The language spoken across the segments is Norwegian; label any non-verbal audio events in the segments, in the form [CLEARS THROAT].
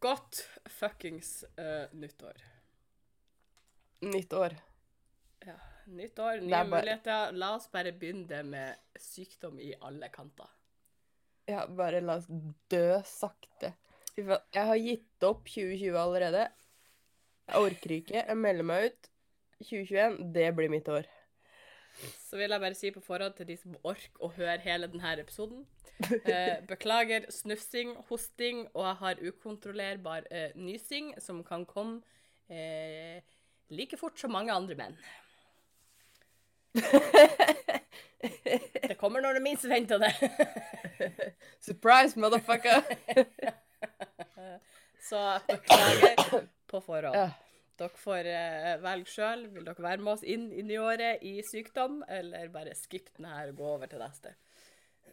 Godt fuckings uh, nyttår. Nytt år. Ja, nytt år, nye bare- muligheter. La oss bare begynne det med sykdom i alle kanter. Ja, bare la oss dø sakte. Jeg har gitt opp 2020 allerede. Jeg orker ikke. Jeg melder meg ut. 2021, det blir mitt år. Så vil jeg bare si på forhånd til de som orker å høre hele denne episoden eh, [LAUGHS] Beklager snufsing, hosting, og jeg har ukontrollerbar eh, nysing som kan komme eh, like fort som mange andre menn. [LAUGHS] Det kommer når du minst venter det. [LAUGHS] Surprise, motherfucker! Så beklager på forhånd. Ja. Dere får eh, velge sjøl. Vil dere være med oss inn inn i året i sykdom, eller bare skippe den her og gå over til neste?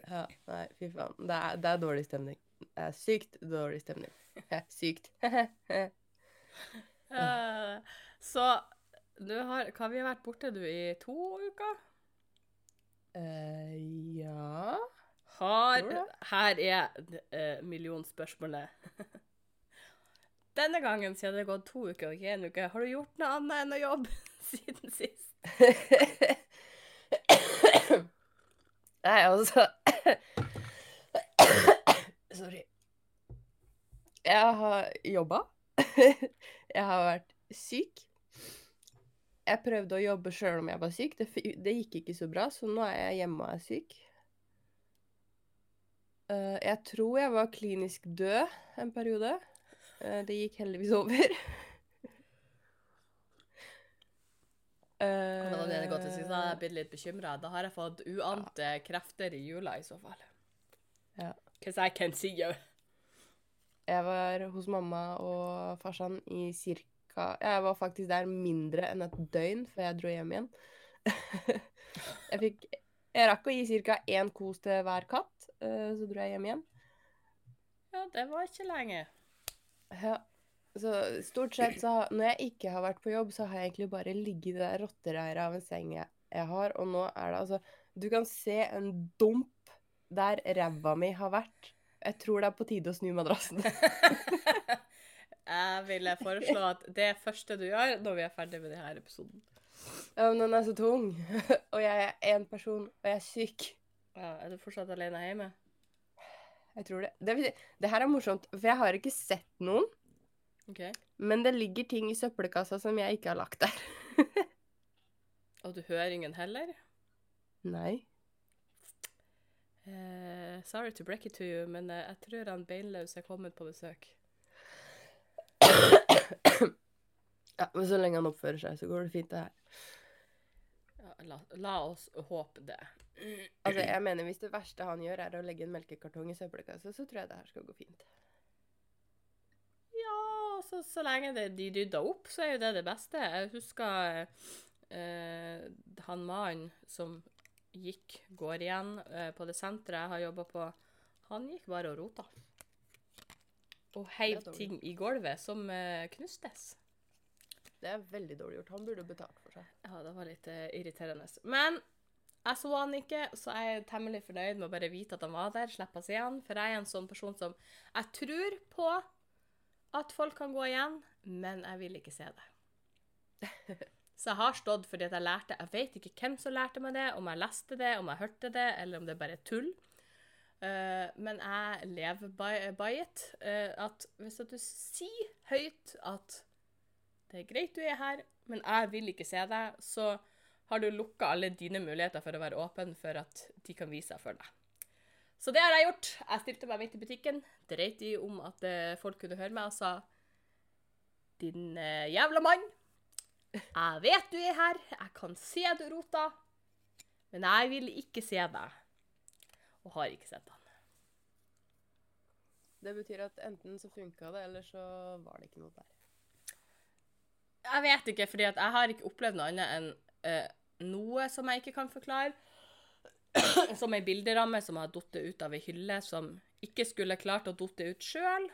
ja, nei, fy faen. Det er, det er dårlig stemning. Det er sykt dårlig stemning. Sykt. uh, [LAUGHS] så du har Hva vi har vært borte du i to uker? Uh, ja Har Her er uh, millionspørsmålet. [LAUGHS] Denne gangen, siden det har gått to uker og ikke én uke, har du gjort noe annet enn å jobbe [LAUGHS] siden sist? Nei, altså Sorry. Jeg har jobba. Jeg har vært syk. Jeg prøvde å jobbe sjøl om jeg var syk. Det, det gikk ikke så bra, så nå er jeg hjemme og er syk. Uh, jeg tror jeg var klinisk død en periode. Eh, det gikk heldigvis over. Hvordan hadde det gått sist? Da hadde jeg Eh, blitt litt bekymra. Da har jeg fått uante krefter i jula i så fall. Ja. I can see you. Jeg var hos mamma og farsan i cirka Jeg var faktisk der mindre enn et døgn før jeg dro hjem igjen. [LAUGHS] jeg fikk Jeg rakk å gi ca. én kos til hver katt, eh, så dro jeg hjem igjen. Ja, det var ikke lenge. Ja. Så stort sett så Når jeg ikke har vært på jobb, så har jeg egentlig bare ligget i det rottereiret av en seng jeg, jeg har, og nå er det altså Du kan se en dump der ræva mi har vært. Jeg tror det er på tide å snu madrassen. [LAUGHS] Jeg ville foreslå at det første du gjør når vi er ferdig med denne episoden Ja, men den er så tung. [LAUGHS] og jeg er én person, og jeg er syk. ja, Er du fortsatt alene hjemme? Jeg tror det. Det, det her er morsomt, for jeg har ikke sett noen. Okay. Men det ligger ting i søppelkassa som jeg ikke har lagt der. [LAUGHS] Og du hører ingen heller? Nei. Uh, sorry to break it to you, men uh, jeg tror han Beinløs er kommet på besøk. Ja, Men så lenge han oppfører seg, så går det fint, det her. La, la oss håpe det. Altså, jeg mener Hvis det verste han gjør, er å legge en melkekartong i søppelkassa, så tror jeg det her skal gå fint. Ja, så, så lenge det, de rydder opp, så er jo det det beste. Jeg husker eh, han mannen som gikk, går igjen, eh, på det senteret jeg har jobba på. Han gikk bare og rota. Og heiv ting i gulvet som eh, knustes. Det er veldig dårlig gjort. Han burde betalt for seg. Ja, det var litt uh, irriterende. Men jeg så han ikke, så jeg er temmelig fornøyd med å bare vite at han var der, slippe å se han. For jeg er en sånn person som Jeg tror på at folk kan gå igjen, men jeg vil ikke se det. [LAUGHS] Så jeg har stått fordi at jeg lærte Jeg vet ikke hvem som lærte meg det, om jeg leste det, om jeg hørte det, eller om det bare er tull. Uh, men jeg lever by, by it. Uh, at hvis at du sier høyt at det er greit du er her, men jeg vil ikke se deg, så har du lukka alle dine muligheter for å være åpen for at de kan vise seg for deg. Så det har jeg gjort. Jeg stilte meg midt i butikken, dreit i om at eh, folk kunne høre meg, og sa Din eh, jævla mann. Jeg vet du er her, jeg kan se du rota, men jeg vil ikke se deg. Og har ikke sett han. Det betyr at enten så funka det, eller så var det ikke noe der. Jeg vet ikke, fordi jeg har ikke opplevd noe annet enn uh, noe som jeg ikke kan forklare. [CLEARS THROAT] som ei bilderamme som har falt ut av ei hylle som ikke skulle klart å falle ut sjøl.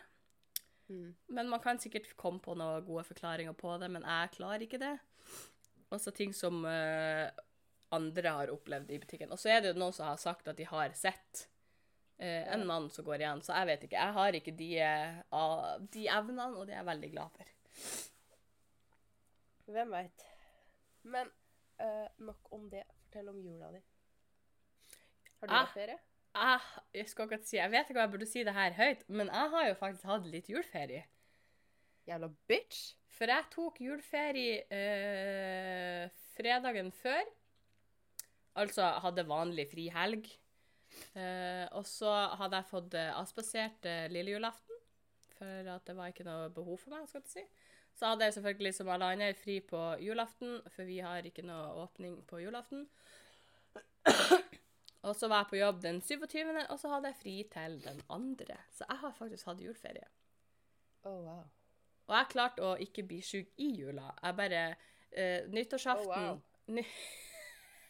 Mm. Men man kan sikkert komme på noen gode forklaringer på det, men jeg klarer ikke det. Også ting som uh, andre har opplevd i butikken. Og så er det jo noen som har sagt at de har sett uh, en mann som går igjen. Så jeg vet ikke. Jeg har ikke de, uh, de evnene, og det er jeg veldig glad for. Hvem veit. Men uh, nok om det. Fortell om jula di. Har du Ah. hatt ferie? Jeg, jeg skal ikke si, jeg vet ikke om jeg burde si det her høyt, men jeg har jo faktisk hatt litt juleferie. Jævla bitch. For jeg tok juleferie uh, fredagen før. Altså hadde vanlig fri helg. Uh, og så hadde jeg fått eh, avspasert uh, lille julaften, for at det var ikke noe behov for meg. skal jeg si. Så hadde jeg selvfølgelig som alle andre fri på julaften, for vi har ikke noe åpning på julaften. og så var jeg på jobb den 27., og så hadde jeg fri til den andre. Så jeg har faktisk hatt juleferie. Oh, wow. Og jeg klarte å ikke bli syk i jula. Jeg bare uh, Nyttårsaften Oh, wow. ny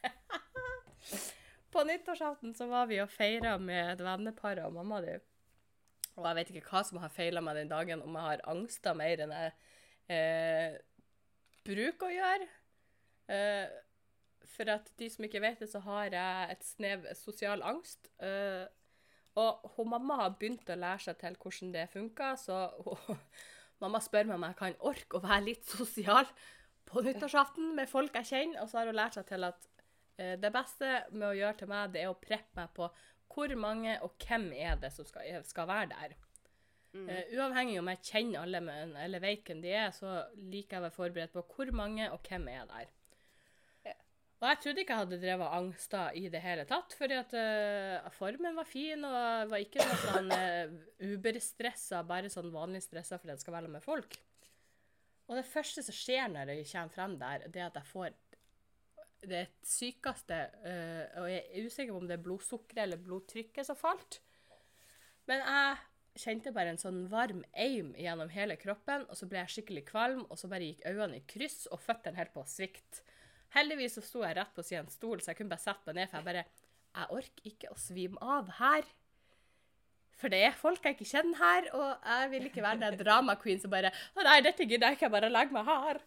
[LAUGHS] På nyttårsaften så var vi og feira med et vennepar og mamma di. Og jeg vet ikke hva som har feila meg den dagen, om jeg har angsta mer enn jeg eh, bruker å gjøre. Eh, for at de som ikke vet det, så har jeg et snev sosial angst. Eh, og hun mamma har begynt å lære seg til hvordan det funker, så hun, [LAUGHS] mamma spør meg om jeg kan orke å være litt sosial på nyttårsaften med folk jeg kjenner, og så har hun lært seg til at eh, det beste med å gjøre til meg, det er å preppe meg på hvor mange og hvem er det som skal, skal være der. Eh, uavhengig om jeg kjenner alle men, eller vet hvem de er, så liker jeg å være forberedt på hvor mange og hvem er der. Yeah. Og jeg trodde ikke jeg hadde drevet angster i det hele tatt, fordi at uh, formen var fin, og jeg var ikke noe sånn uh, uberstressa, bare sånn vanlig stressa fordi jeg skal være med folk. Og det første som skjer når jeg kommer frem der, det er at jeg får det sykeste uh, Og jeg er usikker på om det er blodsukkeret eller blodtrykket som falt. Men jeg kjente bare en sånn varm eim gjennom hele kroppen, og så ble jeg skikkelig kvalm, og så bare gikk øynene i kryss, og føttene helt på svikt. Heldigvis så sto jeg rett på siden av en stol, så jeg kunne bare sette meg ned, for jeg bare Jeg orker ikke å svime av her. For det er folk jeg ikke kjenner her, og jeg vil ikke være den drama queen som bare Å nei, dette gidder jeg ikke, jeg bare legger meg her.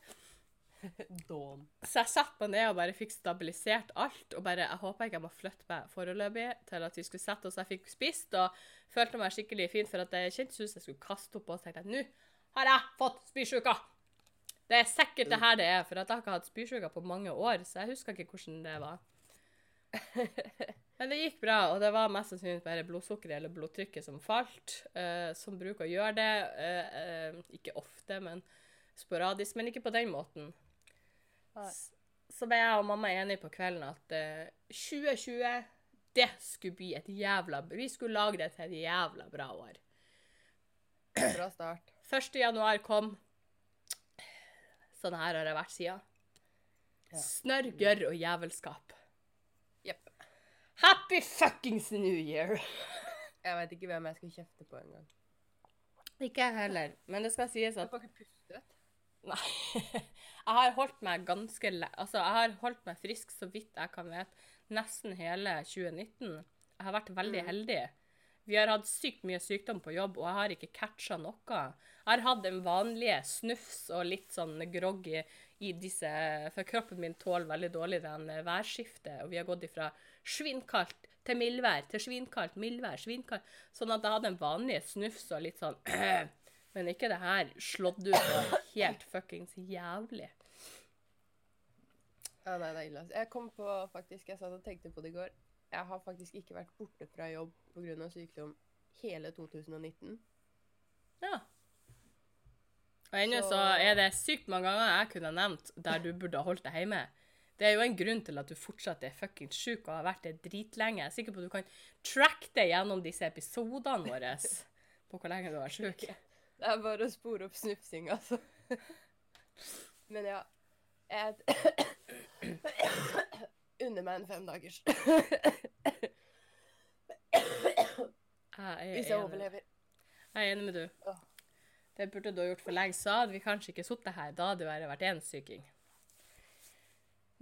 [LAUGHS] Dawn. Så jeg satte meg ned og bare fikk stabilisert alt. Og bare, jeg håpa ikke jeg må flytte meg foreløpig til at vi skulle sette oss. Jeg fikk spist og følte meg skikkelig fin, for at jeg kjentes ut som jeg skulle kaste opp. Og tenkte jeg nå har jeg fått spysjuka! Det er sikkert det her det er, for at jeg har ikke hatt spysjuka på mange år. Så jeg husker ikke hvordan det var. [LAUGHS] Men det gikk bra, og det var mest sannsynlig bare blodsukkeret eller blodtrykket som falt. uh, som bruker å gjøre det. Uh, uh, ikke ofte, men sporadisk. Men ikke på den måten. Så ble jeg og mamma enige på kvelden at uh, 2020, det skulle bli et jævla Vi skulle lage det til et jævla bra år. Bra start. 1. januar kom. Sånn her har det vært siden. Ja. Snørr, gørr og jævelskap. Jepp. Happy fuckings new year! [LAUGHS] Jeg vet ikke hvem jeg skal kjefte på engang. Ikke jeg heller, men det skal sies Jeg at får ikke pustet. Nei. [LAUGHS] Jeg har holdt meg ganske. Altså, jeg har holdt meg frisk så vidt jeg kan vite, nesten hele 2019. Jeg har vært veldig Mm. heldig. Vi har hatt sykt mye sykdom på jobb, og jeg har ikke catcha noe. Jeg har hatt den vanlige snufs og litt sånn grogg i, i disse For kroppen min tåler veldig dårlig den eh, værskiftet, og vi har gått ifra svinkaldt til mildvær til svinkaldt, mildvær, svinkaldt. Sånn at jeg hadde en vanlig snufs og litt sånn [CLEARS THROAT] Men ikke det her slått ut og helt fuckings jævlig. Ja, nei, det er ille. Jeg kom på, faktisk, jeg satt og tenkte på det i går. Jeg har faktisk ikke vært borte fra jobb pga. sykdom hele 2019. Ja. Og ennå så Så- er det sykt mange ganger jeg kunne nevnt der du burde ha holdt deg hjemme. Det er jo en grunn til at du fortsatt er fuckings sjuk og har vært det dritlenge. Jeg er sikker på at du kan track det gjennom disse episodene våre [LAUGHS] på hvor lenge du har vært sjuk. Det er bare å spore opp snufsing, altså. [LAUGHS] Men ja. Jeg unner meg en femdagers. Er Hvis jeg overlever. Jeg er enig med du. Det burde du ha gjort for lenge, så hadde vi kanskje ikke sittet her. Da hadde det vært én syking.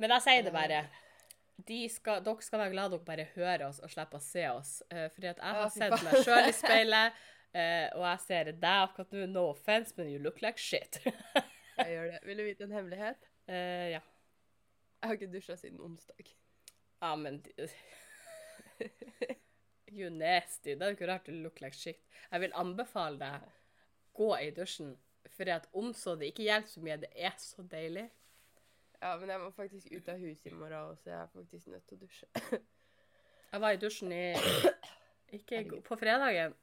Men jeg sier det bare. De skal, dere skal være glad dere bare hører oss og slipper å se oss. Uh, fordi at jeg har sett meg sjøl i speilet, uh, og jeg ser deg akkurat nå. No offense, men you look like shit. [LAUGHS] Jeg gjør det. Vil du vite en hemmelighet? Uh, ja. Jeg har ikke dusja siden onsdag. Ja, men [LAUGHS] You nasty. Det er jo ikke rart du look like shit. Jeg vil anbefale deg gå i dusjen, for at om så det ikke hjelper så mye, det er så deilig. Ja, men jeg må faktisk ut av huset i morgen også. Jeg er faktisk nødt til å dusje. Jeg var i dusjen i [COUGHS] Ikke på fredagen.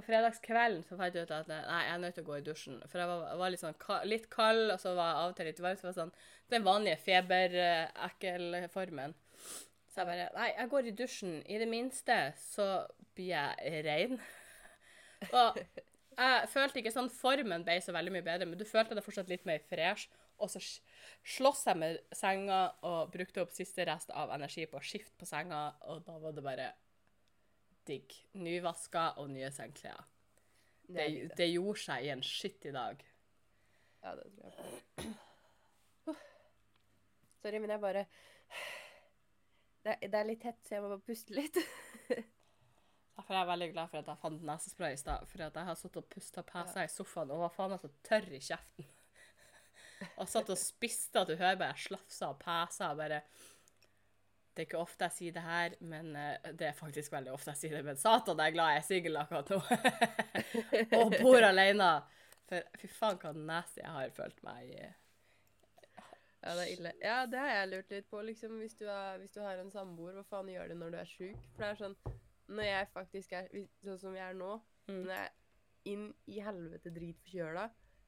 På fredagskvelden så fant jeg ut at nei, jeg er nødt til å gå i dusjen. For jeg var, var litt, sånn, litt kald, og så var jeg av og til litt varm. Så var sånn, den vanlige feberekkelformen. Så jeg bare Nei, jeg går i dusjen. I det minste så blir jeg rein. Og jeg følte ikke sånn formen ble så veldig mye bedre, men du følte det fortsatt litt mer fresh. Og så slåss jeg med senga og brukte opp siste rest av energi på å skifte på senga, og da var det bare digg. Nyvaska og nye sengeklær. Det, det gjorde seg i en skittig dag. Ja, det tror jeg på. Uff. Sorry, men jeg bare det det er litt hett, så jeg må bare puste litt. [LAUGHS] Derfor er jeg veldig glad for at jeg fant nesespray i stad. For at jeg har sittet og pusta pesa ja. i sofaen og var faen meg så tørr i kjeften. [LAUGHS] Og satt og spiste at du hører bare jeg slafsa og pesa og bare Det er ikke ofte jeg sier det her, men eh, det er faktisk veldig ofte jeg sier det. Men satan, jeg er glad jeg er singel akkurat nå. [LAUGHS] og bor alene. For fy faen, hva nasty jeg har følt meg i. Ja, det er ille. Ja, det har jeg lurt litt på, liksom. Hvis du, er, hvis du har en samboer, hva faen gjør du når du er sjuk? For det er sånn Når jeg faktisk er sånn som jeg er nå, Mm. når jeg er inn i helvete drit forkjøla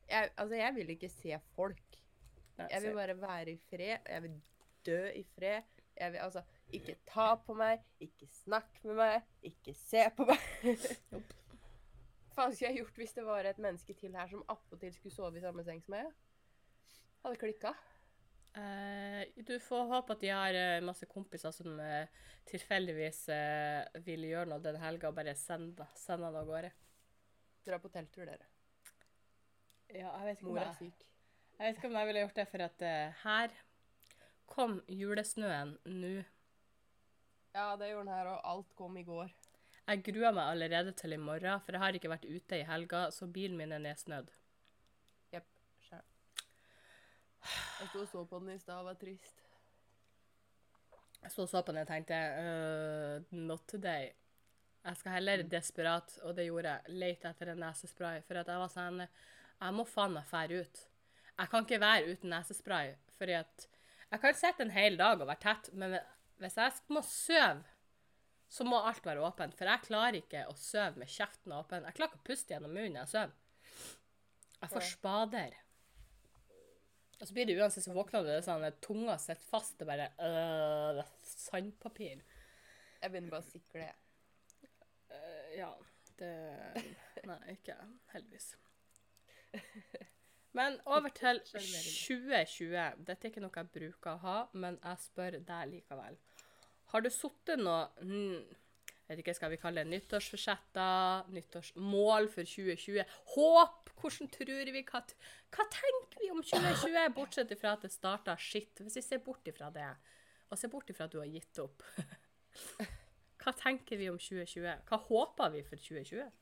jeg, Altså, jeg vil ikke se folk. Jeg vil bare være i fred. Jeg vil dø i fred. Jeg vil altså ikke ta på meg, ikke snakke med meg, ikke se på meg. [LAUGHS] Hva faen skulle jeg gjort hvis det var et menneske til her som attpåtil skulle sove i samme seng som meg? Hadde klikka. Uh, du får håpe at de har uh, masse kompiser som uh, tilfeldigvis eh, vil gjøre noe den helga, og bare sende, sende han av gårde. Dra på telttur, dere. Ja, jeg vet, ikke om Mor er syk. jeg vet ikke om jeg ville gjort det, for at eh, her kom julesnøen nå. Ja, det gjorde den her, og alt kom i går. Jeg gruer meg allerede til i morgen, for jeg har ikke vært ute i helga, så bilen min er nedsnødd. Jepp. Sjæl. Jeg sto og så på den i stad og var trist. Jeg så så på den og tenkte uh, Not today. Jeg skal heller desperat, og det gjorde jeg, lete etter en nesespray. For at jeg var sånn Jeg må faen meg fære ut. Jeg kan ikke være uten nesespray. fordi at Jeg kan sitte en hel dag og være tett, men hvis jeg må sove, så må alt være åpent. For jeg klarer ikke å sove med kjeften åpen. Jeg klarer ikke å puste gjennom munnen når jeg sover. Jeg får spader. Og så blir det uansett så våkner du, sånn at tunga sitter fast. Det er bare øh, det er sandpapir. Jeg begynner bare å sikle, jeg. Eh, ja, det Nei, ikke heldigvis. [LAUGHS] Men over til 2020. Dette er ikke noe jeg bruker å ha, men jeg spør deg likevel. Har du sittet noe hmm, jeg vet ikke, Skal vi kalle det nyttårsforsetter? Nyttårsmål for 2020? Håp? Hvordan tror vi hva, hva tenker vi om 2020, bortsett fra at det starta skitt? Hvis vi ser bort ifra det, og ser bort ifra at du har gitt opp [LAUGHS] Hva tenker vi om 2020? Hva håper vi for 2020?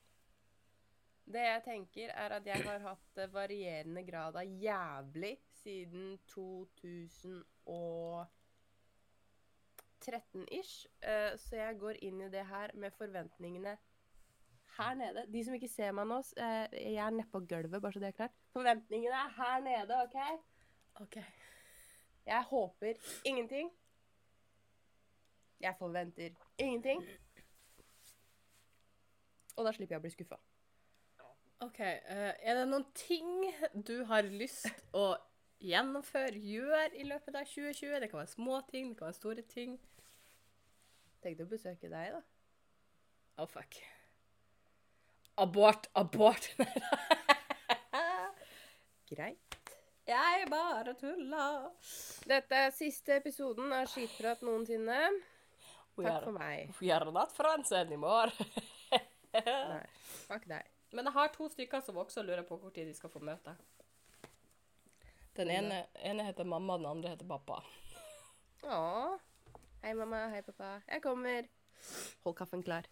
Det jeg tenker, er at jeg har hatt varierende grad av jævlig siden 2013-ish. Eh, Så jeg går inn i det her med forventningene her nede. De som ikke ser meg nå, eh, jeg er nedpå gulvet, bare så det er klart. Forventningene er her nede, OK? OK. Jeg håper ingenting. Jeg forventer ingenting. Og da slipper jeg å bli skuffa. Ok, eh, Er det noen ting du har lyst å gjennomføre, gjøre i løpet av 2020? Det kan være små ting, det kan være store ting. Tenkte å besøke deg, da. Oh, fuck. Abort, abort. [LAUGHS] Greit. Jeg bare tulla. Dette er siste episoden av Skitprat noensinne. Takk for meg. we are not friends anymore. Nei, fuck deg. Men jeg har to stykker som også lurer på hvor tid de skal få møte. Den ene, ene heter mamma, den andre heter pappa. Å. Hei, mamma. Hei, pappa. Jeg kommer. Hold kaffen klar. [COUGHS]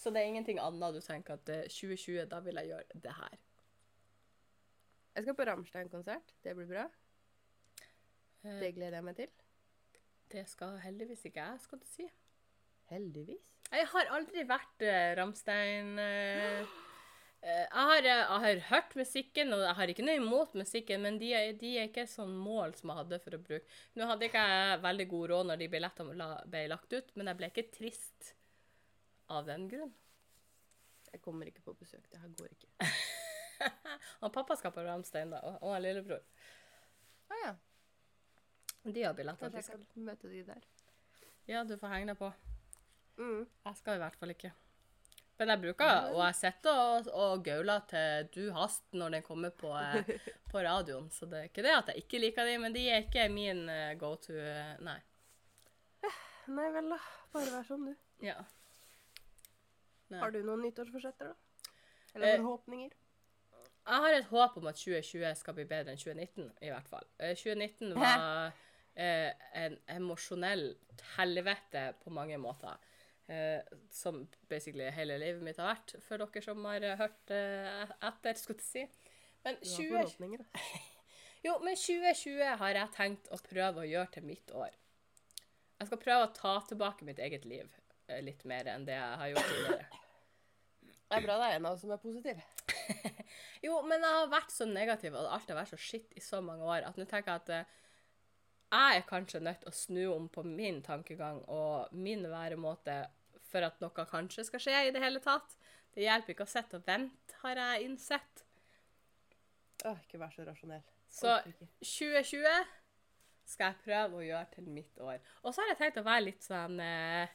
Så det er ingenting annet du tenker at eh, 2020, da vil jeg gjøre det her. Jeg skal på Rammstein-konsert. Det blir bra. Eh, Det gleder jeg meg til. Det skal heldigvis ikke jeg, skal du si. Heldigvis. Jeg har aldri vært uh, Ramstein eh, eh, jeg, har, eh, jeg har hørt musikken, og jeg har ikke noe imot musikken, men de, er- de er ikke sånn mål som jeg hadde for å bruke. Nå hadde ikke jeg veldig god råd når de billettene la, ble lagt ut, men jeg ble ikke trist av den grunn. Jeg kommer ikke på besøk. Det her går ikke. [LAUGHS] Og pappa skal på Ramstein, da, og, og lillebror. Ah, ja. De har billetter. Kanskje jeg skal- kan møte de der. Ja, du får henge deg på. Mm. Jeg skal i hvert fall ikke. Men jeg bruker, og jeg sitter og, og gauler til du hast når den kommer på, eh, [LAUGHS] på radioen. Så det er ikke det at jeg ikke liker dem, men de er ikke min eh, go to eh, Nei. [SIGHS] Nei vel, da. Bare vær sånn, du. Ja. Nei. Har du noen nyttårsforsetter, da? Eh, Eller forhåpninger? Jeg har et håp om at 2020 skal bli bedre enn 2019, i hvert fall. Eh, 2019 var eh, en emosjonell helvete på mange måter. Eh, som basically hele livet mitt har vært, for dere som har eh, hørt eh, etter, skulle jeg si. Men 20, [LAUGHS] jo, men 2020 har jeg tenkt å prøve å gjøre til mitt år. Jeg skal prøve å ta tilbake mitt eget liv litt mer enn det jeg har gjort tidligere. [LAUGHS] Det er bra det er en av oss som er positiv. [LAUGHS] Jo, men jeg har vært så negativ, og alt har vært så skitt i så mange år, at nå tenker jeg at eh, jeg er kanskje nødt til å snu om på min tankegang og min væremåte for at noe kanskje skal skje i det hele tatt. Det hjelper ikke å sitte og vente, har jeg innsett. Åh, ikke vær så rasjonell. Så 2020 skal jeg prøve å gjøre til mitt år. Og så har jeg tenkt å være litt sånn eh,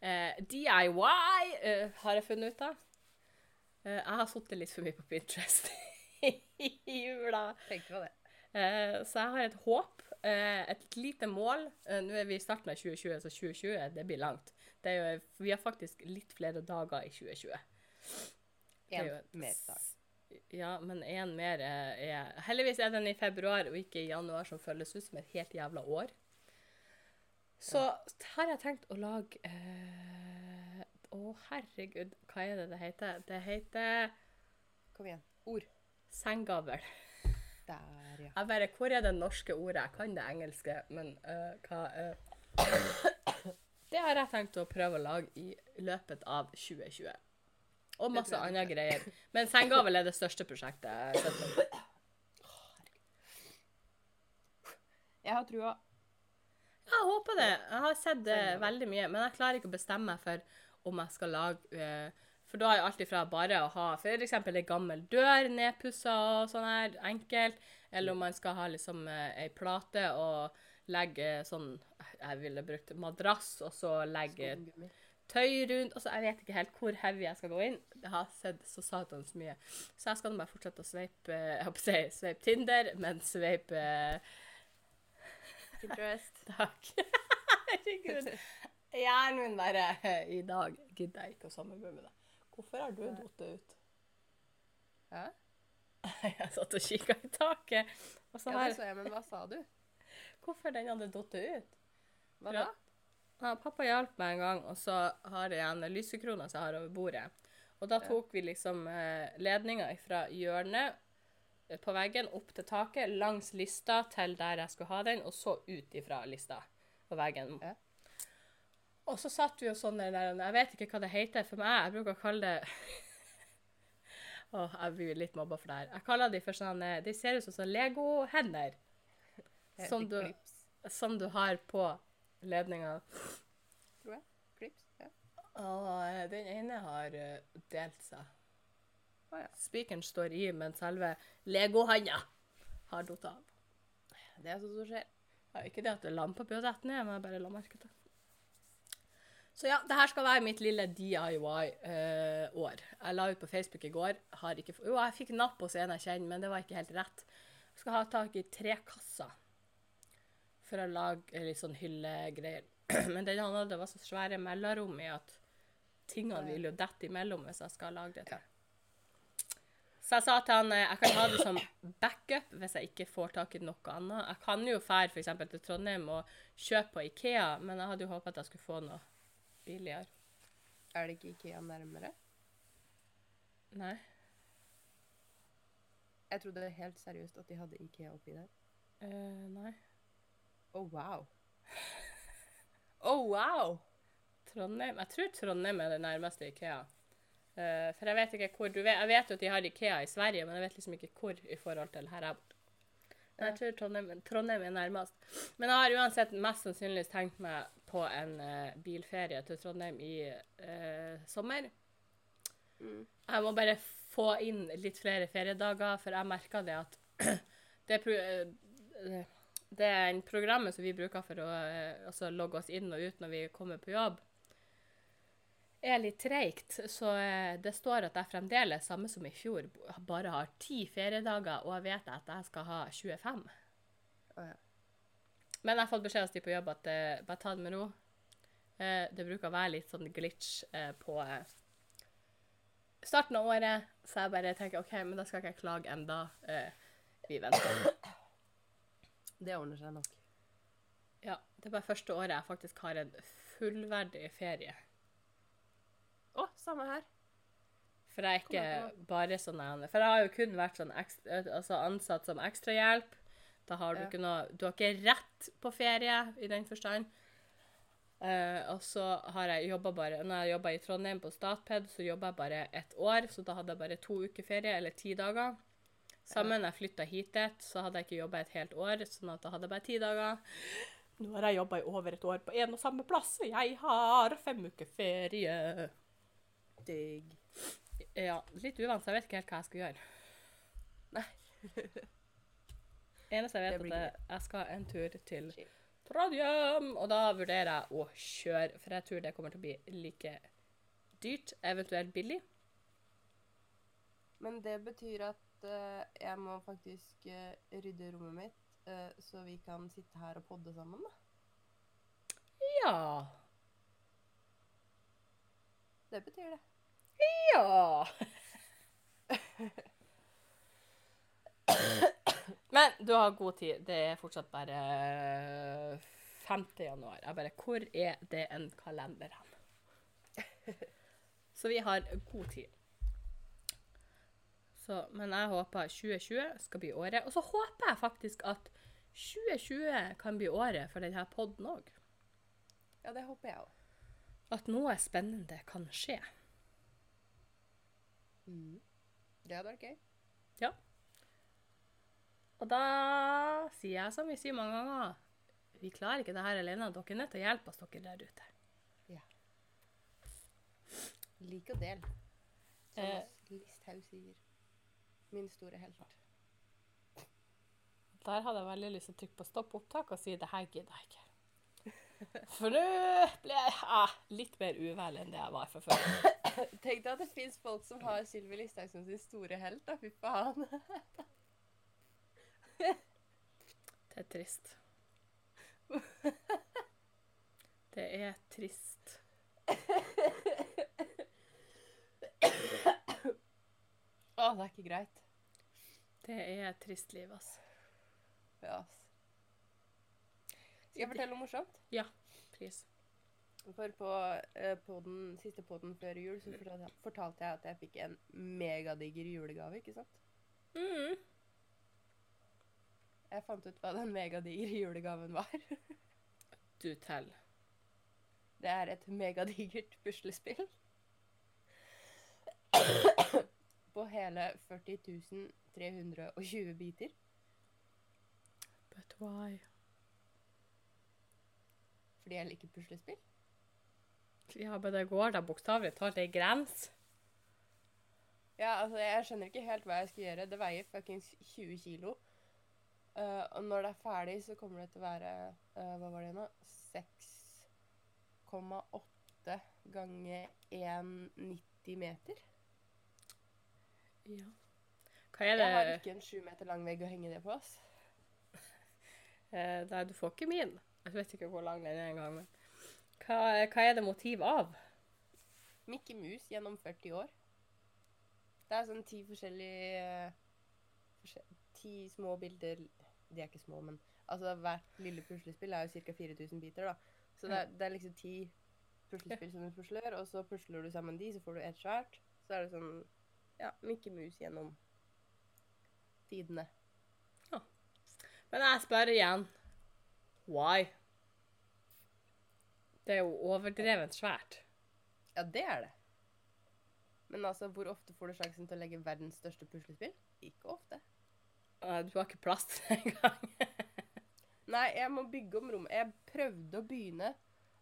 eh, DIY, eh, har jeg funnet ut av. Eh, jeg har sittet litt for mye på Pinterest [LAUGHS] i jula. Tenkte på det. Eh, så jeg har et håp, eh, et lite mål. Nå er vi i starten av 2020, så 2020 det blir langt. Det er jo, vi har faktisk litt flere dager i 2020. Det er En mer dag. Ja, men én mer er, er Heldigvis er den i februar og ikke i januar, som føles ut som et helt jævla år. Så har jeg tenkt å lage eh, Å, herregud, hva er det det heter? Det heter Kom igjen. Ord. senggavl. Der, ja. Jeg bare Hvor er det norske ordet? Jeg kan det engelske, men uh, hva eh, Det har jeg tenkt å prøve å lage i løpet av 2020. Og masse jeg andre greier. Men sengavel er det største prosjektet. jeg har. Jeg trua. Jeg håper det. Jeg har sett det veldig mye, men jeg klarer ikke å bestemme meg for om jeg skal lage eh, For da er alt ifra bare å ha f.eks. ei gammel dør nedpussa og sånn her, enkelt, eller om man skal ha liksom eh, ei plate og legge sånn Jeg ville brukt madrass, og så legge tøy rundt. og så jeg vet ikke helt hvor heavy jeg skal gå inn. Jeg har sett så satans mye. Så jeg skal nå bare fortsette å sveipe Jeg holdt på å si sveipe Tinder, men sveipe Pinterest. [LAUGHS] Takk. [LAUGHS] Herregud. Hjernen min bare I dag gidder jeg ikke å samarbeide med deg. Hvorfor har du datt ut? Hæ? [LAUGHS] Jeg satt og kikka i taket. Og så Ja, det så jeg, men hva sa du? Hvorfor den hadde datt ut? Hva Ja. pappa hjalp meg en gang, og så har jeg en lysekrone som jeg har over bordet. Og da tok vi liksom eh, ledninga fra hjørnet eh, på veggen opp til taket, langs lista til der jeg skulle ha den, og så ut ifra lista på veggen. Ja. Og så satt vi jo sånn der, jeg vet ikke hva det heter for meg, jeg bruker å kalle det [LAUGHS] Åh, jeg blir litt mobba for det her. Jeg kaller de for sånn De ser ut som sånn Lego-hender. Jeg Som du, som du har på ledninga. tror jeg. Klips, ja. Og eh, den ene har eh, delt seg. Oh, ja. Spikeren står i, men selve Lego-handa har datt av. Det er sånt som skjer. Ja, ikke det at lampa bør dette ned, men jeg bare la merke til. Så ja, det her skal være mitt lille DIY-år. jeg la ut på Facebook i går. Har ikke, f- jo, jeg fikk napp hos en jeg kjenner, men det var ikke helt rett. Jeg skal ha tak i tre kasser for å lage eh, litt sånn hyllegreier. [CLEARS THROAT] Men den han hadde, var så svære mellomrom i at tingene vil jo dette imellom hvis jeg skal lage det til. Så jeg sa til han eh, jeg kan ha det som backup hvis jeg ikke får tak i noe annet. Jeg kan jo fære f.eks. til Trondheim og kjøpe på Ikea, men jeg hadde jo håpet at jeg skulle få noe billigere. Er det ikke Ikea nærmere? Nei. Jeg trodde helt seriøst at de hadde Ikea oppi der. Uh, nei. Å, wow. [LAUGHS] Oh, wow! Trondheim Jeg tror Trondheim er det nærmeste Ikea. Uh, for jeg vet ikke hvor du vet, Jeg vet jo at de har Ikea i Sverige, men jeg vet liksom ikke hvor i forhold til her jeg bor. Men jeg tror Trondheim, Trondheim er nærmest. Men jeg har uansett mest sannsynlig tenkt meg på en uh, bilferie til Trondheim i uh, sommer. Mm. Jeg må bare få inn litt flere feriedager, for jeg merker det at [CLEARS THROAT] det, eh, det er en programmet som vi bruker for å eh, altså logge oss inn og ut når vi kommer på jobb, er litt treigt. Så eh, det står at jeg fremdeles, samme som i fjor, bare har ti feriedager, og jeg vet at jeg skal ha 25. Oh, ja. Men jeg har fått beskjed av de på jobb at eh, bare ta det med ro. Det bruker å være litt sånn glitch på starten av året, så jeg bare tenker OK, men da skal ikke jeg klage enda. Vi venter. Det ordner seg nok. Ja, det er bare første året jeg faktisk har en fullverdig ferie. Å, samme her. For jeg er ikke bare sånn For jeg har jo kun vært sånn ekstra, altså ansatt som ekstrahjelp. Da har du Ja. ikke noe Du har ikke rett på ferie i den forstand. Uh, og så har jeg jobba bare Når jeg jobba i Trondheim på Statped, så jobba jeg bare ett år, så da hadde jeg bare to uker ferie, eller ti dager. Sammen jeg flytta hit, så hadde jeg ikke jobba et helt år, sånn at da hadde jeg bare ti dager. Nå har jeg jobba i over et år på en og samme plass, og jeg har fem uker ferie. Digg. Ja, litt uvant, så jeg vet ikke helt hva jeg skal gjøre. Nei. [LAUGHS] Eneste jeg vet, er at jeg- skal en tur til. Trondheim, og da vurderer jeg å kjøre, for jeg tror det kommer til å bli like dyrt, eventuelt billig. Men det betyr at eh, jeg må faktisk eh, rydde rommet mitt, eh, så vi kan sitte her og podde sammen, da. Ja. Det betyr det. Ja. Men du har god tid. Det er fortsatt bare 5. januar. Jeg bare Hvor er det en kalender hen? Så vi har god tid. Så, men jeg håper 2020 skal bli året. Og så håper jeg faktisk at 2020 kan bli året for denne podden òg. Ja, det håper jeg òg. At noe spennende kan skje. Mm. Det hadde vært gøy. Ja. Og da sier jeg som vi sier mange ganger, vi klarer ikke det her alene. Dere er nødt til å hjelpe oss, dere der ute. Lik og del. Som Eh. Listhaug sier. Min store helt. Der hadde jeg veldig lyst til å trykke på stopp opptak og si det her gidder jeg ikke. [LAUGHS] For nå ble jeg ah, litt mer uvel enn det jeg var fra før. [COUGHS] Tenk deg at det fins folk som har Sylvi Listhaug som sin store helt, da. Fy faen. [LAUGHS] Det er trist. [LAUGHS] Det er trist. Det er ikke greit. Det er et trist liv, altså. Ja, ass. Skal jeg fortelle noe morsomt? Ja, pris. For på, eh, den siste podden før jul så fortalte, fortalte jeg at jeg fikk en megadiger julegave, ikke sant? Mm. Jeg fant ut hva den megadigre julegaven var. Du teller. Det er et megadigert puslespill. På hele 40 320 biter. But why? Fordi jeg liker puslespill. Ja, men det går da bokstavelig talt ei grense. Ja, altså, jeg skjønner ikke helt hva jeg skal gjøre. Det veier fuckings 20 kilo. Uh, og når det er ferdig, så kommer det til å være uh, Hva var det nå? 6,8 ganger 1,90 meter. Ja. Hva er Jeg har ikke en 7 meter lang vegg å henge det på. ass. [LAUGHS] eh, Nei, du får ikke min. Jeg vet ikke hvor lang den er engang. Men hva, hva er det motiv av? Mickey Mus gjennom 40 år. Det er sånn ti forskjellige eh, forskjell- Ti små bilder De er ikke små, men altså hvert lille puslespill er jo ca. 4000 biter, da. Så det er, det er liksom ti puslespill som du pusler, og så pusler du sammen de, så får du ett svært. Så er det sånn Ja, Mickey Mus gjennom tidene. Ja. Men jeg spør igjen. Why? Det er jo overdrevent svært. Ja, det er det. Men altså, hvor ofte får du sjansen til å legge verdens største puslespill? Ikke ofte. Du har ikke plass til det engang. [LAUGHS] Nei, jeg må bygge om rommet. Jeg prøvde å begynne,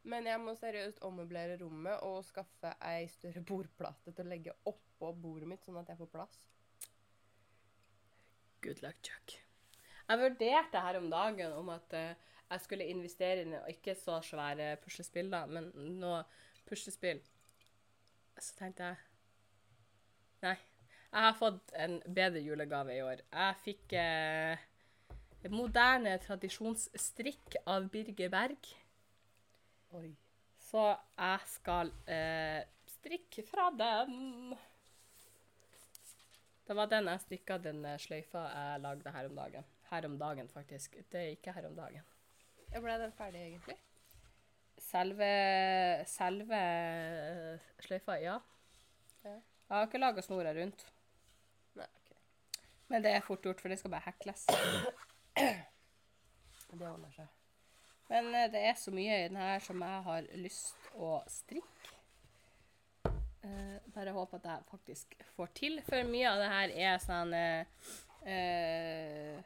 men jeg må seriøst ommøblere rommet og skaffe ei større [LAUGHS] bordplate til å legge oppå bordet mitt, sånn at jeg får plass. Good luck, Chuck. Jeg vurderte her om dagen om at uh, jeg skulle investere i ikke så svære puslespill, da, men noe puslespill. Så tenkte jeg Nei. Jeg har fått en bedre julegave i år. Jeg fikk uh, moderne tradisjonsstrikk av Birger Berg. Oi. Så jeg skal eh, strikke fra den. Det var den jeg strikka, den eh, sløyfa jeg lagde her om dagen. Her om dagen, faktisk. Det er ikke her om dagen. Ja, ble den ferdig, egentlig? Selve, selve eh, sløyfa, ja. Ja. Jeg har ikke laga snora rundt. Nei, okay. Men det er fort gjort, for det skal bare hekles. Det ordner seg. Men eh, det er så mye i den her som jeg har lyst å strikke. Uh, bare håper at jeg faktisk får til, for mye av det her er sånn uh, uh,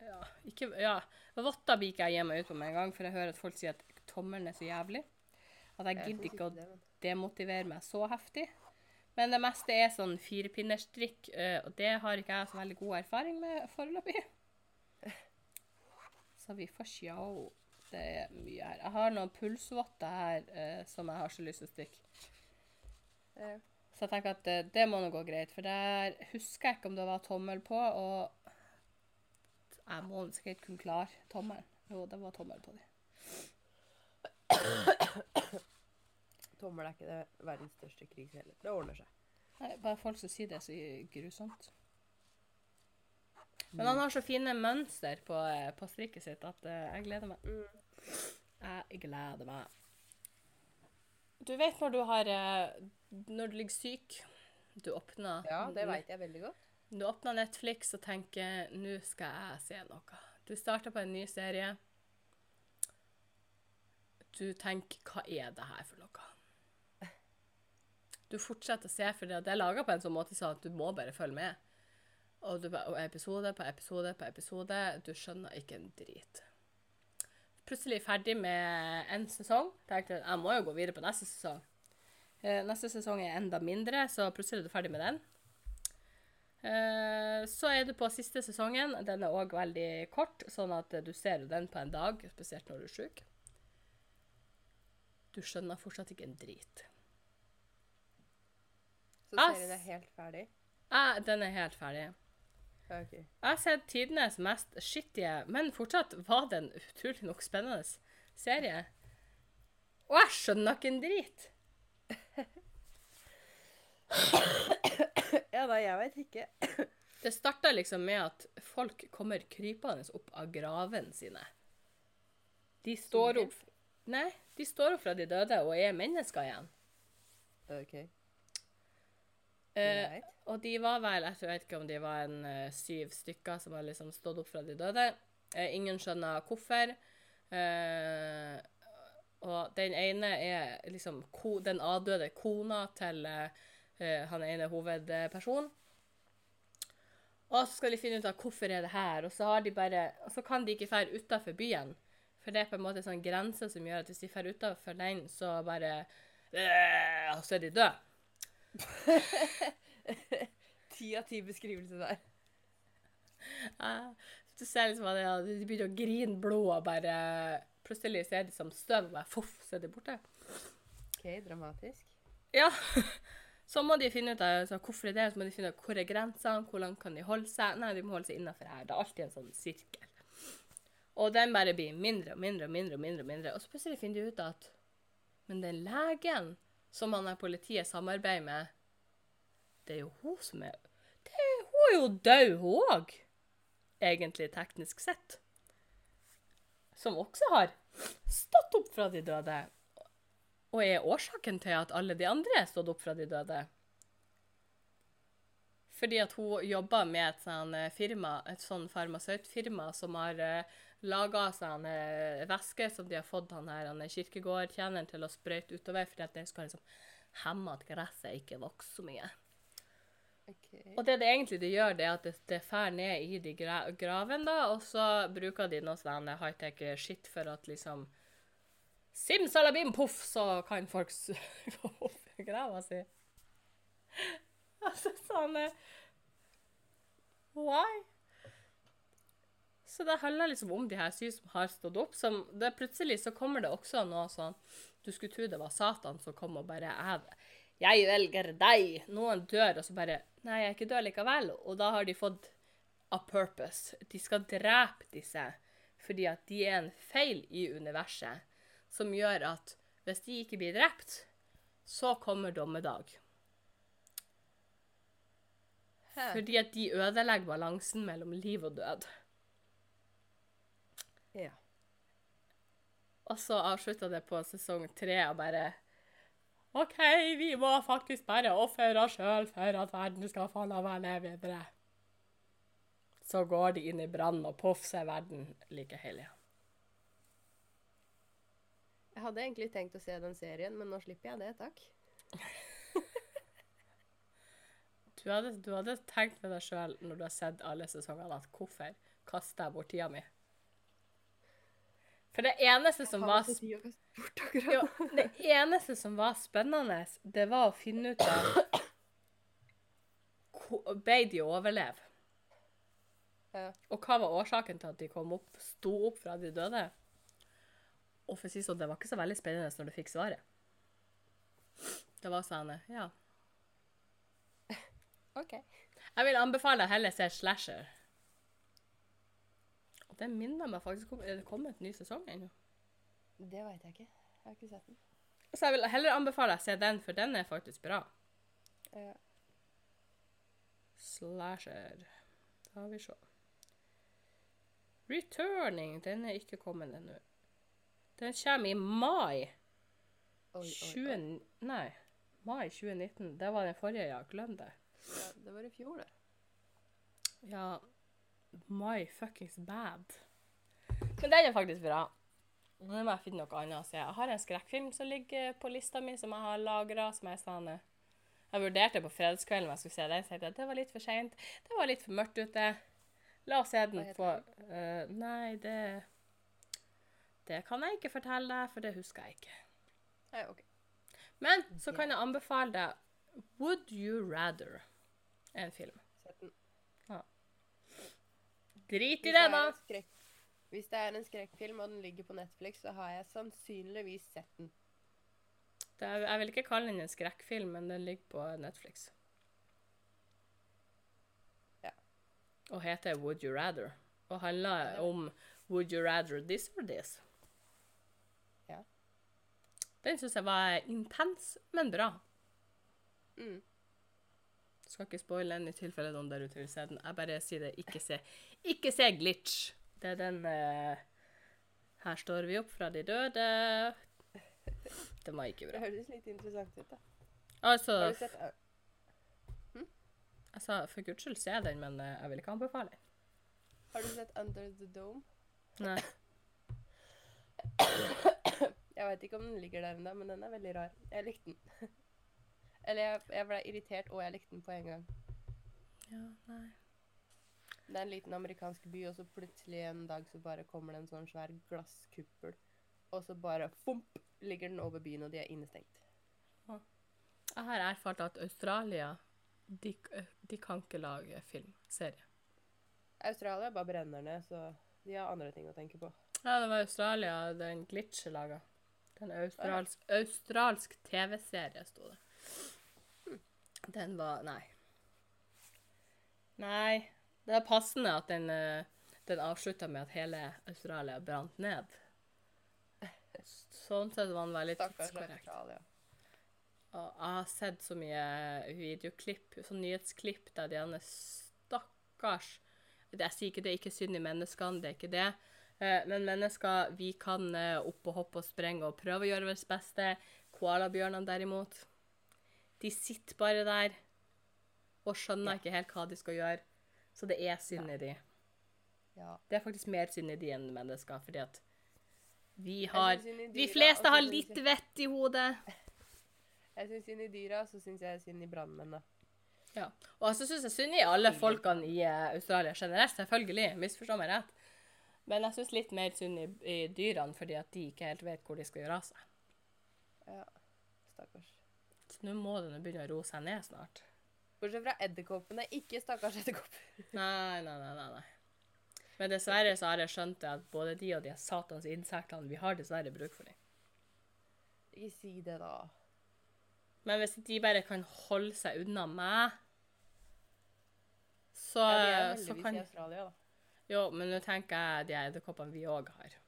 Ja, ikke Ja. Votter blir ikke jeg gir meg ut på med en gang, for jeg hører at folk sier at tommelen er så jævlig. At jeg gidder ikke å demotivere meg så heftig. Men det meste er sånn firepinnerstrikk, og det har ikke jeg så veldig god erfaring med foreløpig. [LAUGHS] Så vi får se. Det er mye her. Jeg har noen pulsvotter her eh, som jeg har så lyst til å strikke. Ja. Så jeg tenker at det, det må nå gå greit, for der husker jeg ikke om det var tommel på, og jeg må sikkert kunne klare tommelen. Jo, det var tommel på dem. Tommel er ikke det verdens største krise heller. Det ordner seg. Nei, bare folk som sier det, så grusomt. Men han har så fine mønster på, eh, på strikket sitt at eh, jeg gleder meg. Jeg gleder meg. Du vet når du har eh, Når du ligger syk, du åpner Ja, det veit jeg veldig godt. Du åpner Netflix og tenker 'nå skal jeg se noe'. Du starter på en ny serie. Du tenker 'hva er det her for noe'? Du fortsetter å se, for det er laga på en sånn måte sånn at du må bare følge med. Og, du, og episode på episode på episode. Du skjønner ikke en drit. Plutselig ferdig med en sesong. Tenkte jeg må jo gå videre på neste sesong. Eh, Neste sesong er enda mindre, så plutselig er du ferdig med den. Eh, Så er du på siste sesongen. Den er òg veldig kort, sånn at du ser den på en dag, spesielt når du er sjuk. Du skjønner fortsatt ikke en drit. Så ser serien er helt ferdig. Ja, Den er helt ferdig. Ja, OK. Jeg har sett tidenes mest skittige, men fortsatt var det en utrolig nok spennende serie. Og jeg skjønner ikke en drit. Ja da, jeg veit ikke. Det starta liksom med at folk kommer krypende opp av gravene sine. De står opp Nei, de står opp fra de døde og er mennesker igjen. OK. Eh, og de var vel Jeg vet ikke om de var en eh, syv stykker som har liksom stått opp fra de døde. Eh, ingen skjønner hvorfor. Eh, og den ene er liksom ko, den avdøde kona til eh, eh, han ene hovedpersonen. Og så skal de finne ut av hvorfor er det her, og så, har de bare, og så kan de ikke dra utafor byen. For det er på en måte en sånn grense som gjør at hvis de drar utafor den, så bare øh, så er de døde. [LAUGHS] Ti av ti beskrivelse der. Ja, Du ser liksom at ja, de begynner å grine blod, og bare plutselig så er de som støv, og bare foff, så er de borte. OK, dramatisk. Ja. [LAUGHS] Så må de finne ut av så hvorfor er så må de finne ut hvor er grensene, hvor langt kan de holde seg. Nei, de må holde seg innafor her. Det er alltid en sånn sirkel. Og den bare blir mindre og mindre og mindre. Og mindre og mindre. Og så plutselig finner de ut at Men den legen som han er politiet samarbeider med, det er jo hun som er det Hun er jo død, hun òg. Egentlig, teknisk sett. Som også har stått opp fra de døde. Og er årsaken til at alle de andre er stått opp fra de døde. Fordi at hun jobber med et sånn eh, firma, et sånn farmasøytfirma som har uh, laga seg en eh, væske som de har fått han her, han er kirkegårdtjeneren til å sprøyte utover, fordi at det skal liksom hemme at gresset ikke vokser så mye. Okay. Og det det egentlig de gjør, det er at det, det fær ned i de gra gravene, da, og så bruker de noe sånn high-tech shit for at liksom Simsalabim, poff, så kan folk gå opp i grava si. [LAUGHS] Altså sånn eh, Why? Så det handler liksom om de her syv som har stått opp. Som det plutselig så kommer det også noe sånn Du skulle tro det var Satan som kom og bare jeg, jeg velger deg. Noen dør, og så bare Nei, jeg er ikke død likevel. Og da har de fått a purpose. De skal drepe disse fordi at de er en feil i universet som gjør at hvis de ikke blir drept, så kommer dommedag. Fordi at de ødelegger balansen mellom liv og død. Ja. Og så avslutta det på sesong tre og bare OK, vi må faktisk bare ofre oss sjøl for at verden skal få lov å leve videre. Så går de inn i brann, og poff, så er verden like hellig. Jeg hadde egentlig tenkt å se den serien, men nå slipper jeg det, takk. [LAUGHS] Du hadde, du hadde tenkt med deg sjøl når du har sett alle sesongene, at hvorfor kaster jeg bort tida mi? For det eneste som var nå. det eneste som var spennende, det var å finne ut av Ble de overleve? Ja. Og hva var årsaken til at de kom opp, sto opp fra de døde? Og for å si sånn, det var ikke så veldig spennende når du fikk svaret. Det var sånn Ja. [LAUGHS] OK. Jeg vil anbefale heller se Slasher. Det minner meg faktisk om Er det kommet en ny sesong ennå? Det veit jeg ikke. Jeg har ikke sett den. Så jeg vil heller anbefale deg å se den, for den er faktisk bra. Ja. Slasher. Da har vi se. Returning. Den er ikke kommet ennå. Den kommer i mai Oi, oi, oi. Nei. Mai 2019. Det var den forrige, ja. Glem det. Ja, det var i fjor, det. Ja My fuckings bad. Men den er faktisk bra. Nå må jeg finne noe annet å se. Jeg har en skrekkfilm som ligger på lista mi, som jeg har lagra. Jeg sånn Jeg vurderte på fredagskvelden om jeg skulle se den. Så tenkte jeg at det var litt for seint. Det var litt for mørkt ute. La oss se den på uh, Nei, det Det kan jeg ikke fortelle deg, for det husker jeg ikke. Nei, OK. Men så kan jeg anbefale deg Would You Rather. En film. Drit i det, da! skrekk- Hvis det er en skrekkfilm og den ligger på Netflix, så har jeg sannsynligvis sett den. Det er, jeg vil ikke kalle den en skrekkfilm, men den ligger på Netflix. Ja. Og heter Would You Rather. Og handler om Would you rather this or this? Ja. Den syns jeg var intens, men bra. Mm. Skal ikke spoile den i tilfelle noen der ute vil se den. Jeg bare sier det, ikke se, ikke se Glitch. Det er den eh, Her står vi opp fra de døde. Den var ikke bra. Det høres litt interessant ut, da. Altså, Har du sett Jeg sa for guds skyld se den, men eh, jeg vil ikke anbefale. Har du sett Under the Dome? Nei. [COUGHS] Jeg veit ikke om den ligger der ennå, men den er veldig rar. Jeg likte den. [LAUGHS] Eller jeg, jeg ble irritert, og jeg likte den på en gang. Ja, nei. Det er en liten amerikansk by, og så plutselig en dag så bare kommer det en sånn svær glasskuppel. Og så bare fomp, ligger den over byen, og de er innestengt. Jeg har erfart at Australia de, de kan ikke lage filmserie. Australia bare brenner ned, så de har andre ting å tenke på. Ja, det var Australia den Glitch laga. Den en australsk, australsk TV-serie, sto det. Den var Nei. Nei. Det er passende at den, eh, den avslutta med at hele Australia brant ned. Sånn sett var den veldig tidskorrekt. Og jeg har sett så mye videoklipp, sånn nyhetsklipp der de andre stakkars Jeg sier ikke det er ikke synd i menneskene, det er ikke det. Eh, Men mennesker, vi kan eh, opp og hoppe og sprenge og prøve å gjøre vårt beste. Koalabjørnene derimot, de sitter bare der og skjønner Ja. ikke helt hva de skal gjøre. Så det er synd i de. Ja. Det er faktisk mer synd i de enn mennesker, fordi at vi har De fleste har litt vett i hodet. [LAUGHS] Jeg syns synd i dyra, så syns jeg synd i brannmennene. Ja. Og så syns jeg synd i alle folkene i eh, Australia generelt, selvfølgelig. Misforstå meg rett. Men jeg syns litt mer synd i, i dyrene, fordi at de ikke helt vet hvor de skal gjøre av seg. Ja, stakkars. Så nå må det begynne å roe seg ned snart. Bortsett fra edderkoppene. Ikke stakkars edderkopper. [LAUGHS] Nei, nei, nei, nei. nei. Men dessverre så har jeg skjønt at både de og de satans insektene, vi har dessverre bruk for dem. Ikke si det, da. Men hvis de bare kan holde seg unna meg, så, Ja, de er så kan i Australia, da. Jo, men nå tenker jeg de edderkoppene vi òg har.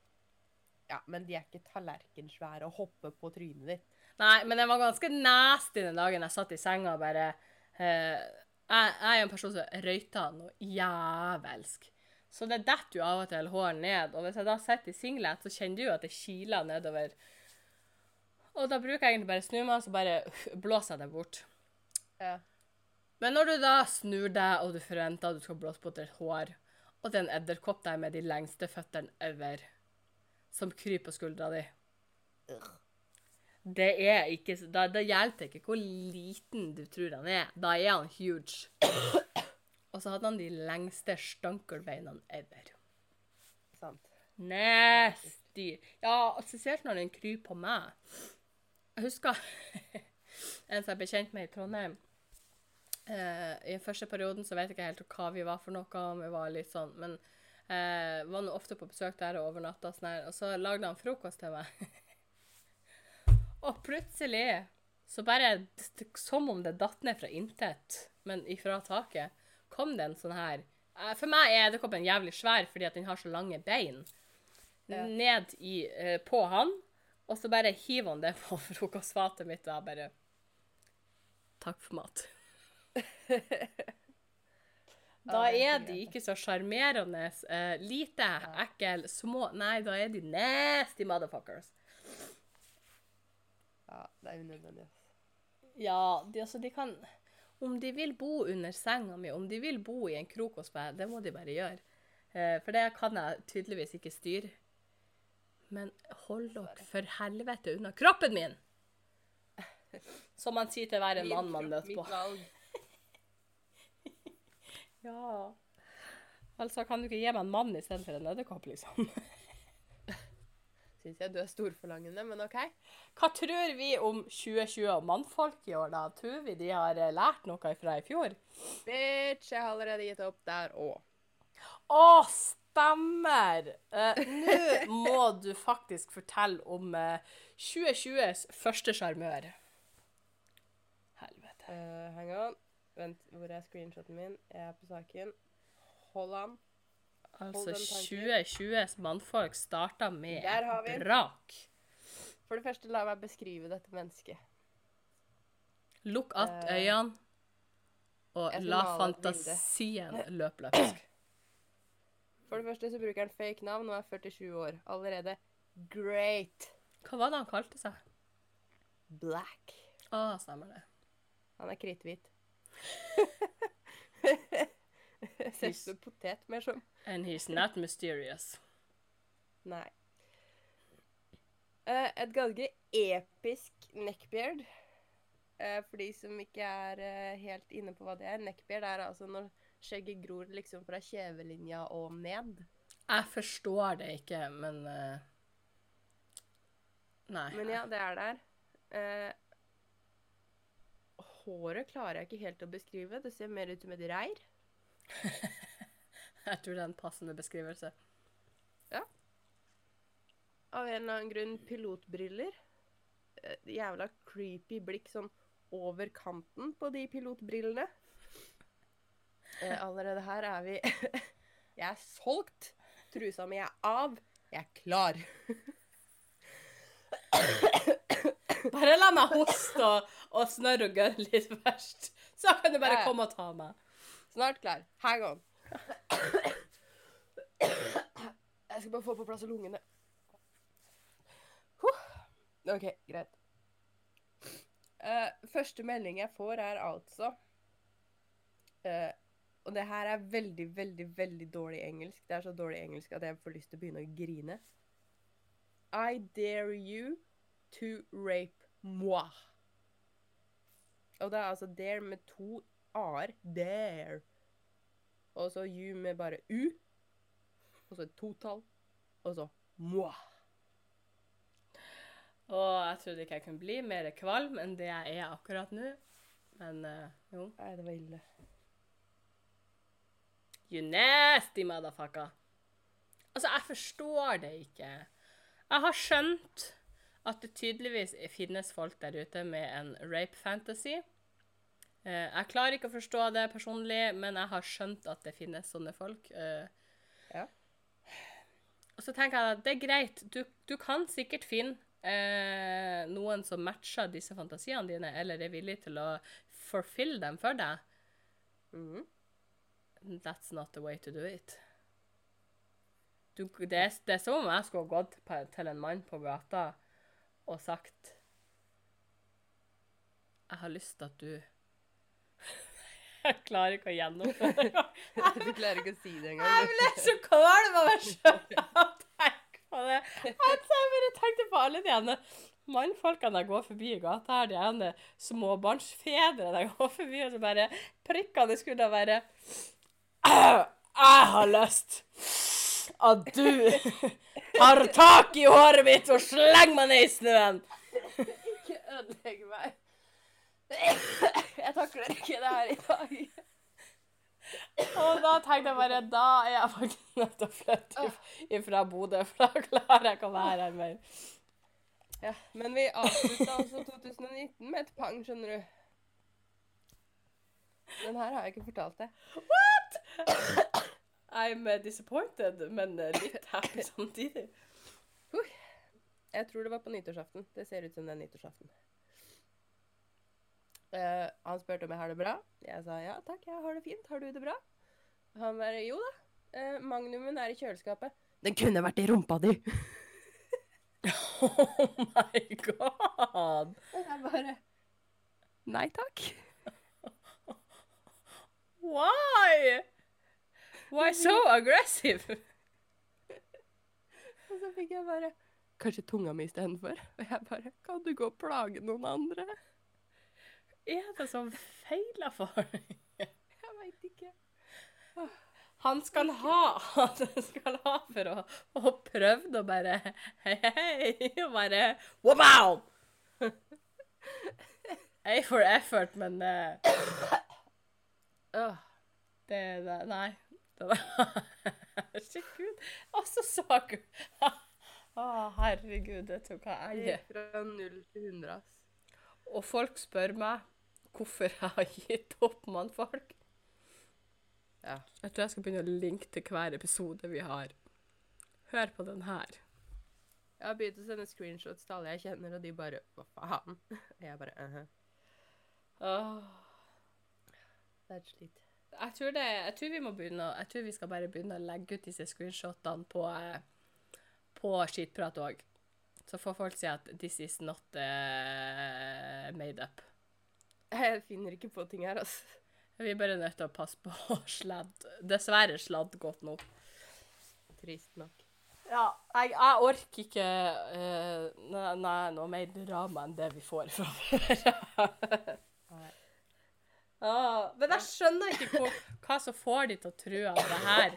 Ja, men de er ikke tallerkensvære og hopper på trynet ditt. Nei, men den var ganske nasty den dagen jeg satt i senga og bare jeg, jeg er jo en person som røyter noe jævelsk. Så det detter jo av og til hår ned. Og hvis jeg da sitter i singlet, så kjenner du jo at det kiler nedover. Og da bruker jeg egentlig bare å snu meg, så bare blåser jeg det bort. Ja. Men når du da snur deg, og du forventer at du skal blåse bort et hår, og det er en edderkopp der med de lengste føttene ever, som kryper på skuldra di Det er ikke da, da hjelper det ikke hvor liten du tror han er. Da er han huge. Og så hadde han de lengste stankelbeina ever. Sant. Nasty. Ja, spesielt når den kryper på meg. Jeg husker [LAUGHS] en som jeg ble kjent med i Trondheim. Eh, I den første perioden så vet jeg ikke helt hva vi var for noe, om vi var litt sånn, men eh, var nå ofte på besøk der og overnatta og sånn og så lagde han frokost til meg. [LAUGHS] og plutselig, så bare som om det datt ned fra intet, men ifra taket, kom det en sånn her eh, For meg er edderkoppen jævlig svær fordi at den har så lange bein. Ja. Ned i, eh, på han, og så bare hiver han det på [LAUGHS] frokostfatet mitt, og jeg bare Takk for mat. [LAUGHS] Da er de ikke så sjarmerende, eh, lite, ekkel, små Nei, da er de nasty motherfuckers. Er unødvendig. Ja, de, altså, de kan Om de vil bo under senga mi, om de vil bo i en krok hos meg, det må de bare gjøre. Eh, for det kan jeg tydeligvis ikke styre. Men hold dere for helvete unna kroppen min! Som man sier til hver en mann man møter på. [LAUGHS] Ja. Altså, kan du ikke gi meg en mann istedenfor en edderkopp, liksom? [LAUGHS] Syns jeg du er storforlangende, men OK. Hva tror vi om 2020 og mannfolk i år, da? Tror vi de har eh, lært noe fra i fjor? Bitch, jeg har allerede gitt opp der òg. Å, stemmer! Eh, Nå [LAUGHS] må du faktisk fortelle om eh, 2020s første sjarmør. Helvete. Uh, hang on. Vent, hvor er screenshoten min? Jeg er på saken. Hold an. Altså, 2020s mannfolk starta med brak. For det første, la meg beskrive dette mennesket. Lukk att Eh, øynene, og la fantasien løpe løpsk. [CLEARS THROAT] For det første så bruker han fake navn og er 47 år. Allerede great Hva var det han kalte seg? black. Å, stemmer det. Han er kritthvit. [LAUGHS] Ut potet, mer som. And he's not mysterious. Nei. Uh, et ganske episk neckbeard. Uh, for de som ikke er uh, helt inne på hva det er. Neckbeard er altså når skjegget gror liksom fra kjevelinja og ned. Jeg forstår det ikke, men eh, Nei. Men ja, det er der. Eh, håret klarer jeg ikke helt å beskrive. Det ser mer ut som et reir. [LAUGHS] Jeg tror det er en passende beskrivelse. Ja. Av en eller annen grunn pilotbriller. Eh, jævla creepy blikk sånn over kanten på de pilotbrillene. Eh, allerede her er vi [LAUGHS] Jeg er solgt. Trusa mi er av. Jeg er klar. [COUGHS] Bare la meg hoste og, og snørre og gørre litt først. Så kan du bare komme og ta meg. Snart klar. Hang on. Jeg skal bare få på plass lungene. OK, greit. Uh, første melding jeg får, er altså uh, Og det her er veldig, veldig, veldig dårlig engelsk. Det er så dårlig engelsk at jeg får lyst til å begynne å grine. I dare you to rape moi. Og det er altså dare med to a-er. Dare. Og så you med bare u. Og så et totall. Og så moi. Og jeg trodde ikke jeg kunne bli mer kvalm enn det jeg er akkurat nå. Men uh, jo. Nei, det var ille. You nasty motherfucker. Altså, jeg forstår det ikke. Jeg har skjønt at det tydeligvis finnes folk der ute med en rape fantasy. Eh, jeg klarer ikke å forstå det personlig, men jeg har skjønt at det finnes sånne folk. Eh, Ja. Og så tenker jeg at det er greit. Du, du kan sikkert finne eh, noen som matcher disse fantasiene dine, eller er villig til å forfylle dem for deg. Mm. That's not the way to do it. Du, det, er, det er som om jeg skulle gått på, til en mann på gata og sagt Jeg har lyst til at du Jeg klarer ikke å gjennomføre det. [LAUGHS] Du klarer ikke å si det engang. Jeg ble så kvalm av meg sjøl av tenke på det. Altså, jeg bare tenkte på alle de ene mannfolkene jeg går forbi i gata her, de ene småbarnsfedrene jeg går forbi, og så bare prikkene skulle være «Au, Jeg har lyst at du tar tak i håret mitt og slenger meg ned i snøen. [LAUGHS] Ikke ødelegg meg. [COUGHS] Jeg takler ikke det her i dag. Og da tenkte jeg bare Da er jeg faktisk nødt til å flytte if- ifra Bodø, for da klarer jeg ikke å være her mer. Ja, men vi avslutta altså 2019 med et pang, skjønner du. Den her har jeg ikke fortalt deg. [COUGHS] I'm uh, disappointed, men uh, litt happy samtidig. Jeg tror det var på nyttårsaften. Det ser ut som det er nyttårsaften. Eh, han spurte om jeg har det bra. Jeg sa ja takk, jeg har det fint. Har du det bra? Han bare jo da. Eh, magnumen er i kjøleskapet. Den kunne vært i rumpa di! [LAUGHS] Oh my god! Og jeg bare Nei takk. Why? Why so aggressive? [LAUGHS] Og så fikk jeg bare Kanskje tunga mi istedenfor? Og jeg bare Kan du gå og plage noen andre? Er det som feiler for? Jeg veit ikke. Han skal ha [LAUGHS] Han skal ha for å ha prøvd å bare Hei, hei, og bare Wow! [LAUGHS] A for effort, men uh, Åh, det, det Nei. Herregud. [LAUGHS] Altså, så gu- Å, herregud, det tok jeg er? Fra null til 100, ass. Og folk spør meg hvorfor jeg har gitt opp mannfolk. Ja. Jeg tror jeg skal begynne å linke til hver episode vi har. Hør på den her. Jeg har begynt å sende screenshots til alle jeg kjenner, og de bare Hva faen? Og [LAUGHS] jeg bare uh -huh. Åh. Det er et slit. Jeg tror, det, jeg tror vi må begynne Jeg tror vi skal bare begynne å legge ut disse screenshotene på, eh, på skitprat òg. Så får folk si at 'this is not uh, made up'. Jeg finner ikke på ting her, altså. Vi er bare nødt til å passe på [LAUGHS] sladd Dessverre sladd godt nok. Trist nok. Ja, jeg, jeg orker ikke uh, nei, nei, noe mer drama enn det vi får fra før. Ah, [LAUGHS] men jeg skjønner ikke hvor, hva som får de til å tro at det her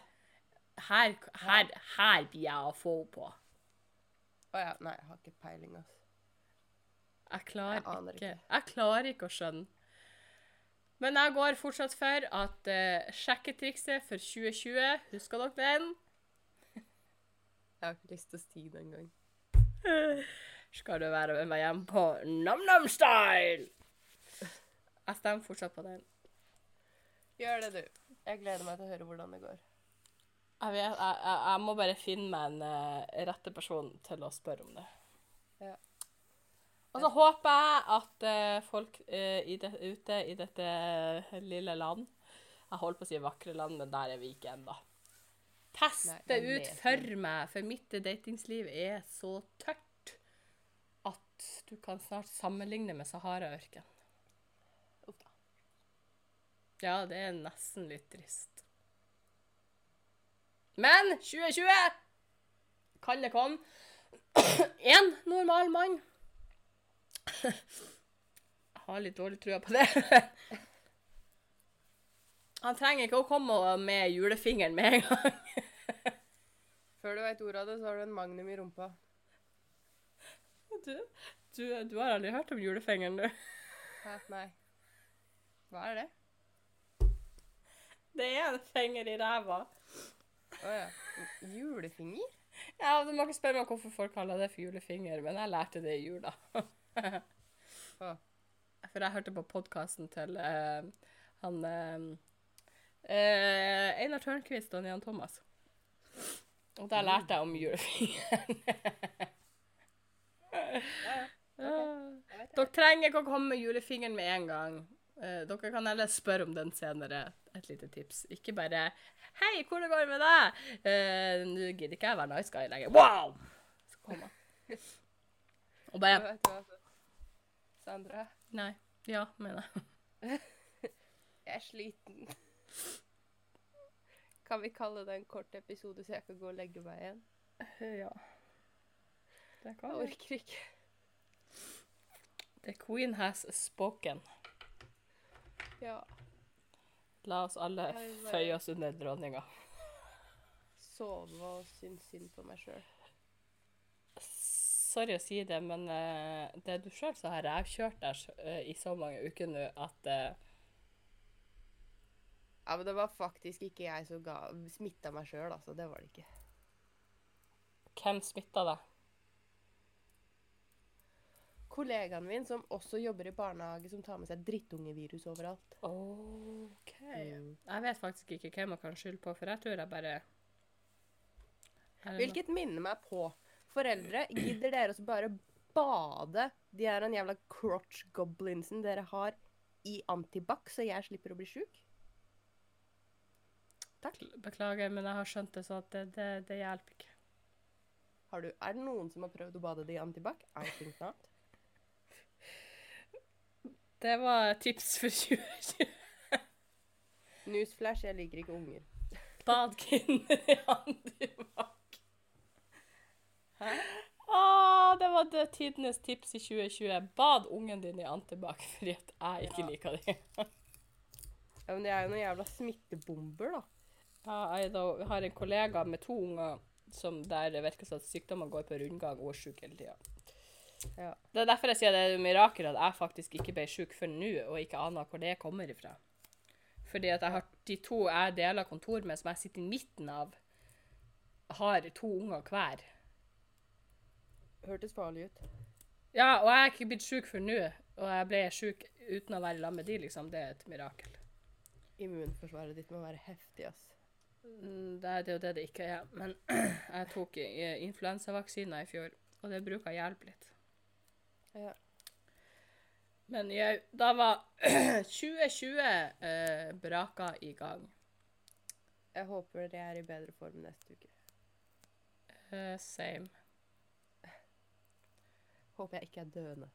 Her, her, her blir jeg å få henne på. Å ja. Nei, jeg har ikke peiling, altså. Jeg klarer Jeg ikke. ikke. Jeg klarer ikke å skjønne. Men jeg går fortsatt for at uh, sjekketrikset for 2020 Husker dere den? Jeg har ikke lyst til å si det engang. [LAUGHS] Skal du være med meg hjem på nam-nam-style? Jeg stemmer fortsatt på den. Gjør det, du. Jeg gleder meg til å høre hvordan det går. Jeg, vet, jeg, jeg, jeg må bare finne meg en uh, rette person til å spørre om det. Ja. Og så håper jeg at eh, folk eh, i det, ute i dette lille land Jeg holdt på å si vakre land, men der er vi ikke ennå. Teste Nei, ut for meg, for mitt datingsliv er så tørt at du kan snart sammenligne med Sahara-ørken. Ja, det er nesten litt trist. Men 2020 kan det komme. Én normal mann. Jeg [LAUGHS] har litt dårlig trua på det. [LAUGHS] Han trenger ikke å komme med julefingeren med en gang. [LAUGHS] Før du veit ordet av det, så har du en magnum i rumpa. Du, du, du har aldri hørt om julefingeren, du? Hæ? Nei. Hva er det? Det er en finger i ræva. Å ja. Julefinger? Ja, Du må ikke spørre meg hvorfor folk kaller det for julefinger, men jeg lærte det i jula. For jeg hørte på podkasten til uh, han eh, Einar Tørnquist og Jan Thomas. Og der lærte jeg om julefingeren. okay. Dere trenger ikke å komme med julefingeren med en gang. Dere kan heller spørre om den senere. Et lite tips. Ikke bare 'Hei, hvordan går det med deg?' Uh, 'Nå gidder ikke jeg være nice guy lenger.' Wow! Så kom han. [LAUGHS] Og bare Vet du hva, altså. Sandra, Nei. Ja, mener jeg. [LAUGHS] jeg er sliten. Kan vi kalle det en kort episode, så jeg kan gå og legge meg igjen? Ja. Det Jeg kan vi. orker ikke. The queen has spoken. Ja. La oss alle Jeg føye oss under dronninga. Sove og synes synd på meg sjøl. Sorry å si det, men uh, det er du sjøl som har rævkjørt deg uh, i så mange uker nå at uh, Ja, men det var faktisk ikke jeg som ga, smitta meg sjøl, altså. Det var det ikke. Hvem smitta deg? Kollegaen min som også jobber i barnehage, som tar med seg drittungevirus overalt. OK. Mm. Jeg vet faktisk ikke hvem jeg kan skylde på, for jeg tror jeg bare Hvilket minner meg på Foreldre, gidder dere også bare bade de her en jævla crotch goblinsen dere har i antibac, så jeg slipper å bli sjuk? Takk. Beklager, men jeg har skjønt det, sånn at det, det, det hjelper ikke. Har du, er det noen som har prøvd å bade det i antibac? I think not. Det var tips for [LAUGHS] 2020. Newsflash, jeg liker ikke unger. Bad kvinner i antibac. Å, det var det tidenes tips i 2020. Bad ungen din i antibac [LAUGHS] fordi at jeg ikke liker det. [LAUGHS] Ja, men det er jo noen jævla smittebomber, da. Ja, jeg da, har en kollega med to unger som der det virker som at sykdommene går på rundgang og er syk hele tida. Ja. Det er derfor jeg sier det er et mirakel at jeg faktisk ikke ble syk før nå, og ikke aner hvor det kommer ifra. Fordi at jeg har de to jeg deler kontor med, som jeg sitter i midten av, har to unger hver. Hørtes farlig ut. Ja, og jeg er ikke blitt syk før nå, og jeg ble syk uten å være sammen med de, liksom. Det er et mirakel. Immunforsvaret ditt må være heftig, ass. Mm, Det er det jo det det ikke er. Men [CLEARS THROAT] jeg tok influensavaksina influensavaksiner i fjor, og det bruker å hjelpe litt. Ja. Men jeg, da var [CLEARS THROAT] 2020 eh, braka i gang. Jeg håper det er i bedre form neste uke. Eh, same. Håper jeg ikke er døende.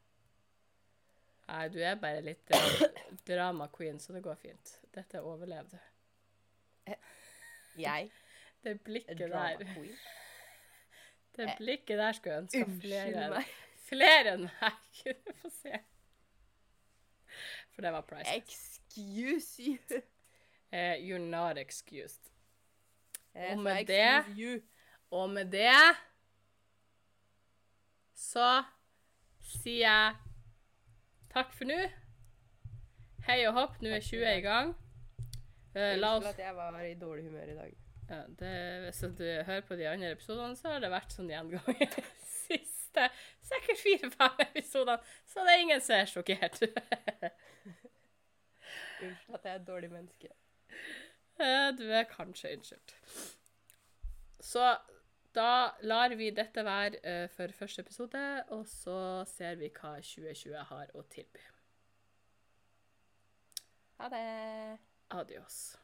Nei, du er bare litt eh, [COUGHS] drama queen, så det går fint. Dette overlevde du. Jeg Det blikket drama der queen. [LAUGHS] Det blikket der skulle jeg ønske Unnskyld flere meg. Flere enn meg [LAUGHS] kunne få se. For det var priceless. Excuse you. Eh, you're not excused. Jeg Og med excuse det- you. Og med det så sier jeg takk for nå. Hei og hopp, nå er 20 i gang. Uh, la oss at jeg var i dårlig humør i dag. ja, det, Hvis du hører på de andre episodene, så har det vært sånn gjenganger. Siste sikkert fire-fem episoder, så det er ingen som er sjokkert. Unnskyld at jeg er et dårlig menneske. Eh, Du er kanskje unnskyldt. Så da lar vi dette være eh, for første episode, og så ser vi hva 2020 har å tilby. Ha det. Adios.